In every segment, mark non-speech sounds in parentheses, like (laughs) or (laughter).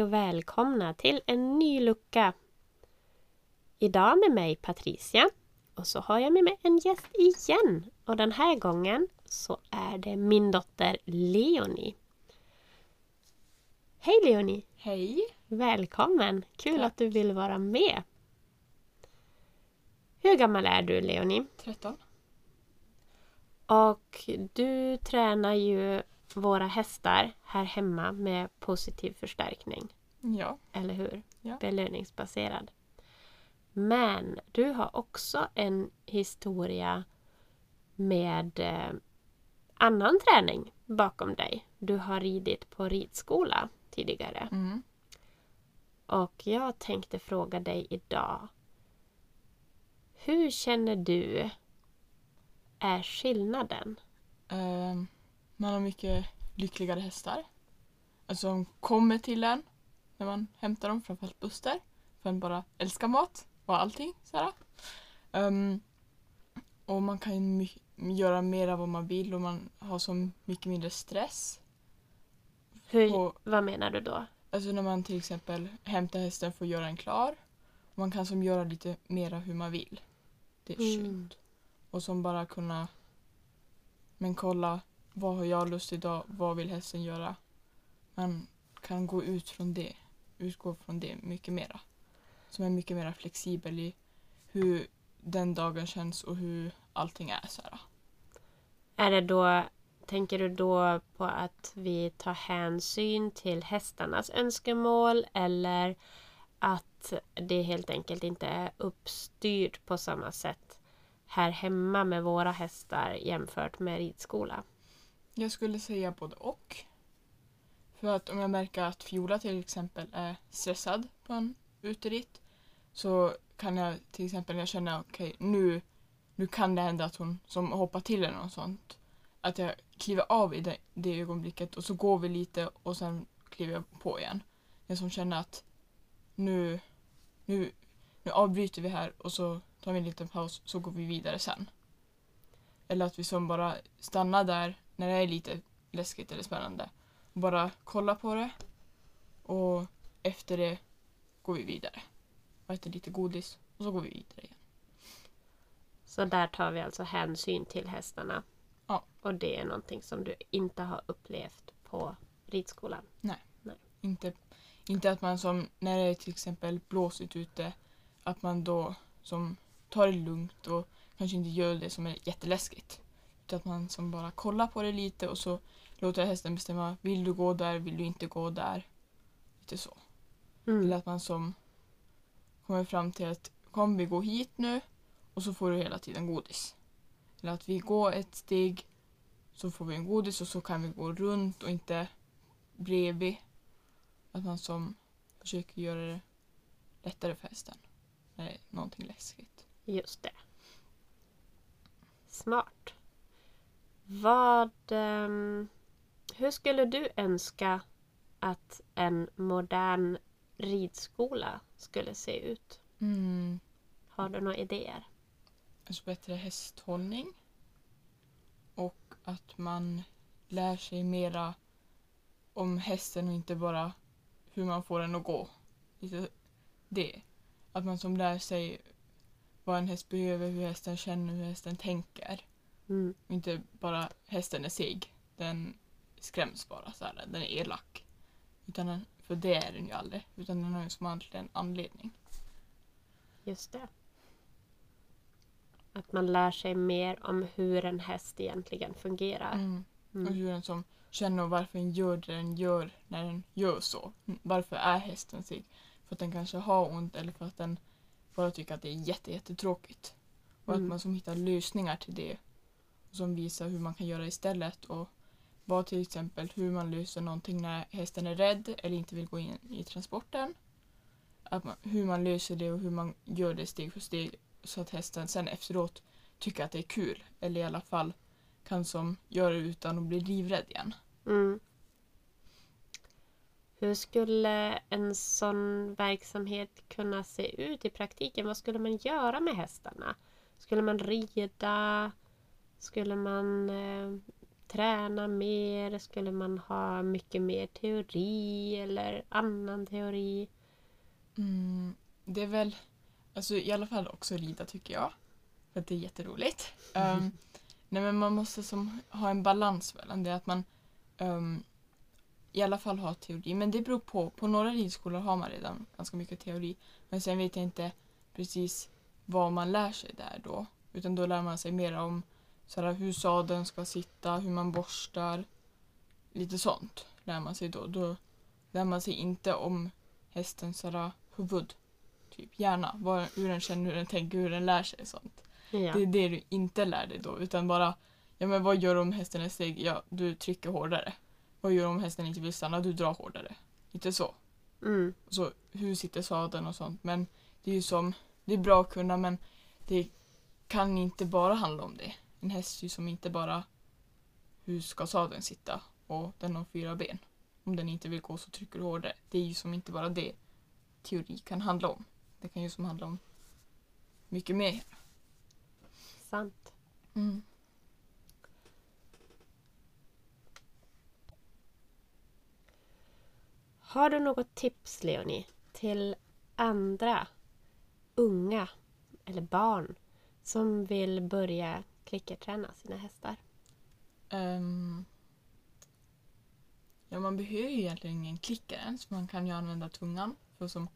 Hej och välkomna till en ny lucka! Idag med mig Patricia och så har jag med mig en gäst igen. Och den här gången så är det min dotter Leonie. Hej Leonie! Hej! Välkommen! Kul Tack. att du vill vara med. Hur gammal är du Leonie? 13. Och du tränar ju våra hästar här hemma med positiv förstärkning. Ja. Eller hur? Ja. Belöningsbaserad. Men du har också en historia med eh, annan träning bakom dig. Du har ridit på ridskola tidigare. Mm. Och jag tänkte fråga dig idag. Hur känner du är skillnaden? Ehm, man har mycket lyckligare hästar. Alltså de kommer till en när man hämtar dem, framförallt Buster. För han bara älskar mat och allting. Sådär. Ehm, och man kan göra mer av vad man vill och man har så mycket mindre stress. Hur, Och- vad menar du då? Alltså när man till exempel hämtar hästen för att göra den klar. Man kan som göra lite mera hur man vill. Det är Mm. skönt. Och som bara kunna men kolla vad har jag lust idag, vad vill hästen göra? Man kan gå ut från det, utgå från det mycket mera. Som är mycket mera flexibel i hur den dagen känns och hur allting är. Så här. Är det då, tänker du då på att vi tar hänsyn till hästarnas önskemål eller att det helt enkelt inte är uppstyrt på samma sätt här hemma med våra hästar jämfört med ridskola? Jag skulle säga både och. För att om jag märker att Fiola till exempel är stressad på en uteritt så kan jag till exempel jag känner okej nu, nu kan det hända att hon som hoppar till eller något sånt att jag kliver av i det, det ögonblicket och så går vi lite och sen kliver jag på igen. Jag som känner att nu, nu, nu avbryter vi här och så tar vi en liten paus så går vi vidare sen. Eller att vi som bara stannar där när det är lite läskigt eller spännande. Bara kolla på det. Och efter det går vi vidare. Och äter lite godis och så går vi vidare igen. Så där tar vi alltså hänsyn till hästarna. Ja. Och det är någonting som du inte har upplevt på ridskolan. Inte, inte att man som när det är till exempel blåsigt ute att man då som tar det lugnt och kanske inte gör det som är jätteläskigt. Utan att man som bara kollar på det lite och så låter hästen bestämma. Vill du gå där? Vill du inte gå där? Lite så. Eller Mm. att man som kommer fram till att kom vi gå hit nu och så får du hela tiden godis. Eller att vi går ett steg så får vi en godis och så kan vi gå runt och inte bredvid. Att man som försöker göra det lättare för hästen när det är någonting läskigt. Just det. Smart. Vad... ehm, hur skulle du önska att en modern ridskola skulle se ut? Mm. Har du några idéer? Alltså bättre hästhållning. Och att man lär sig mera om hästen och inte bara hur man får den att gå. Det. Att man som lär sig vad en häst behöver, hur hästen känner, hur hästen tänker. Mm. Och inte bara hästen är seg. Den skräms bara så här. Den är elak. Utan den, för det är den ju aldrig. Utan den har ju som en anledning. Just det. Att man lär sig mer om hur en häst egentligen fungerar. Mm. Och Mm. hur den som känner och varför den gör det den gör när den gör så. Varför är hästen sig? För att den kanske har ont eller för att den bara tycker att det är jätte, jättetråkigt. Och Mm. att man som hittar lösningar till det. Som visar hur man kan göra istället. Och vad till exempel hur man löser någonting när hästen är rädd eller inte vill gå in i transporten. Att man, hur man löser det och hur man gör det steg för steg så att hästen sen efteråt tycker att det är kul. Eller i alla fall kan som göra det utan att bli livrädd igen. Mm. Hur skulle en sån verksamhet kunna se ut i praktiken? Vad skulle man göra med hästarna? Skulle man rida? Skulle man eh, träna mer? Skulle man ha mycket mer teori eller annan teori? Mm, det är väl, alltså i alla fall också rida tycker jag. För att det är jätteroligt. Um, nej men man måste som, ha en balans mellan det att man um, i alla fall har teori. Men det beror på. På några ridskolor har man redan ganska mycket teori. Men sen vet jag inte precis vad man lär sig där då. Utan då lär man sig mer om såhär, hur sadeln ska sitta, hur man borstar. Lite sånt lär man sig då. Då lär man sig inte om hästens såhär, huvud. Typ hjärna, vad, hur den känner, hur den tänker, hur den lär sig sånt. Ja. Det är det du inte lär dig då. Utan bara, ja men vad gör du om hästen är seg? Ja, du trycker hårdare. Vad gör du om hästen inte vill stanna? Du drar hårdare. Inte så. Mm. Så hur sitter sadeln och sånt. Men det är ju som, det är bra att kunna men det kan inte bara handla om det. En häst ju som inte bara hur ska sadeln sitta och den har fyra ben. Om den inte vill gå så trycker du hårdare. Det är ju som inte bara det teori kan handla om. Det kan ju som handla om mycket mer. Sant. Mm. Har du något tips Leonie till andra unga eller barn som vill börja klickerträna sina hästar? Ehm, ja, man behöver ju egentligen ingen klicker ens. Man kan ju använda tungan för som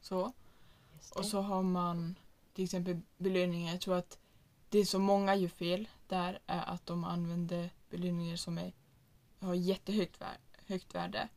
så. Och så har man till exempel belöningar. Jag tror att det som många gör fel där är att de använder belöningar som är, har jättehögt vär, högt värde.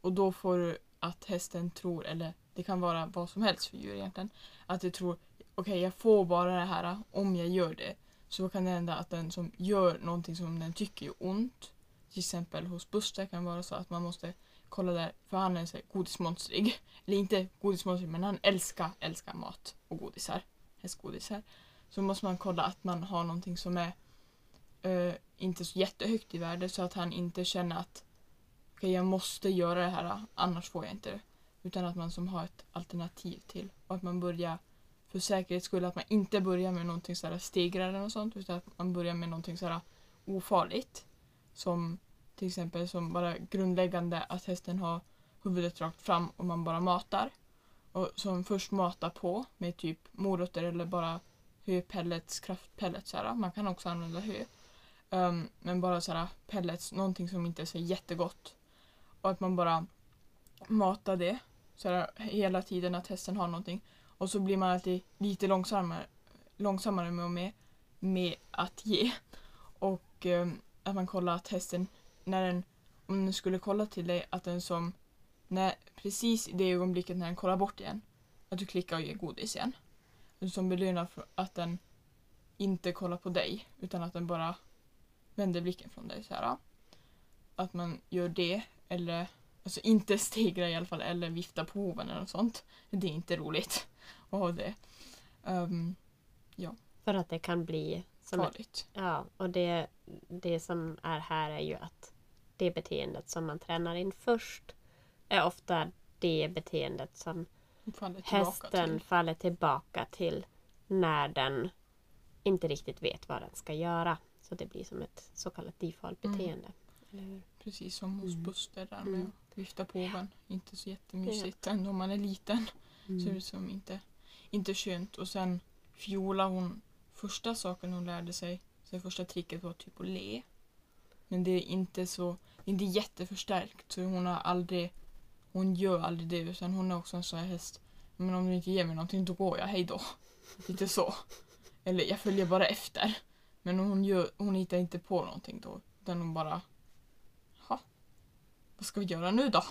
Och då får du att hästen tror, eller det kan vara vad som helst för djur egentligen, att det tror okej jag får bara det här om jag gör det. Så kan det hända att den som gör någonting som den tycker är ont, till exempel hos Buster kan det vara så att man måste kolla där, för han är så godismonstrig. Eller inte godismonstrig, men han älskar, älskar mat och godisar. Hästgodisar. Så måste man kolla att man har någonting som är uh, inte så jättehögt i värde så att han inte känner att okej jag måste göra det här annars får jag inte det. Utan att man som har ett alternativ till. Och att man börjar för säkerhets skull att man inte börjar med någonting sådär stegrare och sånt utan att man börjar med någonting sådär ofarligt. Som till exempel som bara grundläggande att hästen har huvudet rakt fram och man bara matar. Och som först matar på med typ morötter eller bara höpellets, kraftpellets. Såhär. Man kan också använda hö. Um, men bara såhär pellets, någonting som inte är så jättegott. Och att man bara matar det såhär, hela tiden att hästen har någonting. Och så blir man alltid lite långsammare, långsammare med, med, med att ge. Och eh, att man kollar att hästen, när den, om den skulle kolla till dig, att den som, när, precis i det ögonblicket när den kollar bort igen, att du klickar och ger godis igen. Som belönar för att den inte kollar på dig, utan att den bara vänder blicken från dig. Så här. Att man gör det, eller alltså inte (laughs) stegra i alla fall, eller vifta på hoven eller något sånt. Det är inte roligt ha det. Um, För att det kan bli farligt. Ja, och det, det som är här är ju att det beteendet som man tränar in först är ofta det beteendet som Faller hästen till. faller tillbaka till när den inte riktigt vet vad den ska göra. Så det blir som ett så kallat default Mm. beteende. Hur? Precis som hos Mm. Buster där med Mm. att vifta på hoven. Inte så jättemysigt ändå om man är liten. Så det är som inte, inte skönt. Och sen Fiola, hon, första saken hon lärde sig, så första tricket var typ att le. Men det är inte så, det är inte jätteförstärkt. Så hon har aldrig, hon gör aldrig det. Utan hon är också en sån här häst, men om du inte ger mig någonting då går jag, hej då. (laughs) Lite så. Eller jag följer bara efter. Men hon, gör, hon hittar inte på någonting då. Utan hon bara, ha, vad ska vi göra nu då?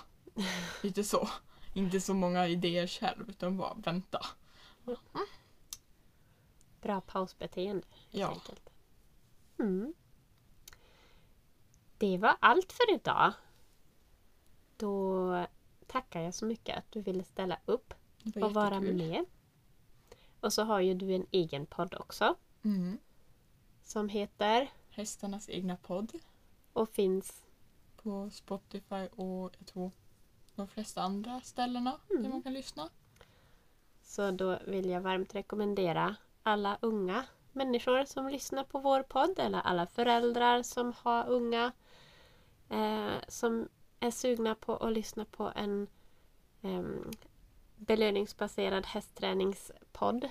Lite så. Inte så många idéer själv utan bara vänta. Bra pausbeteende helt Ja. enkelt. Mm. Det var allt för idag. Då tackar jag så mycket att du ville ställa upp var och vara med. Och så har ju du en egen podd också Mm. som heter Hästarnas egna podd och finns på Spotify och jag tror de flesta andra ställena där Mm. man kan lyssna. Så då vill jag varmt rekommendera alla unga människor som lyssnar på vår podd eller alla föräldrar som har unga eh, som är sugna på att lyssna på en eh, belöningsbaserad hästträningspodd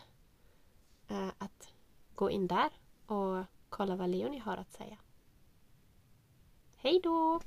eh, att gå in där och kolla vad Leonie har att säga. Hej då!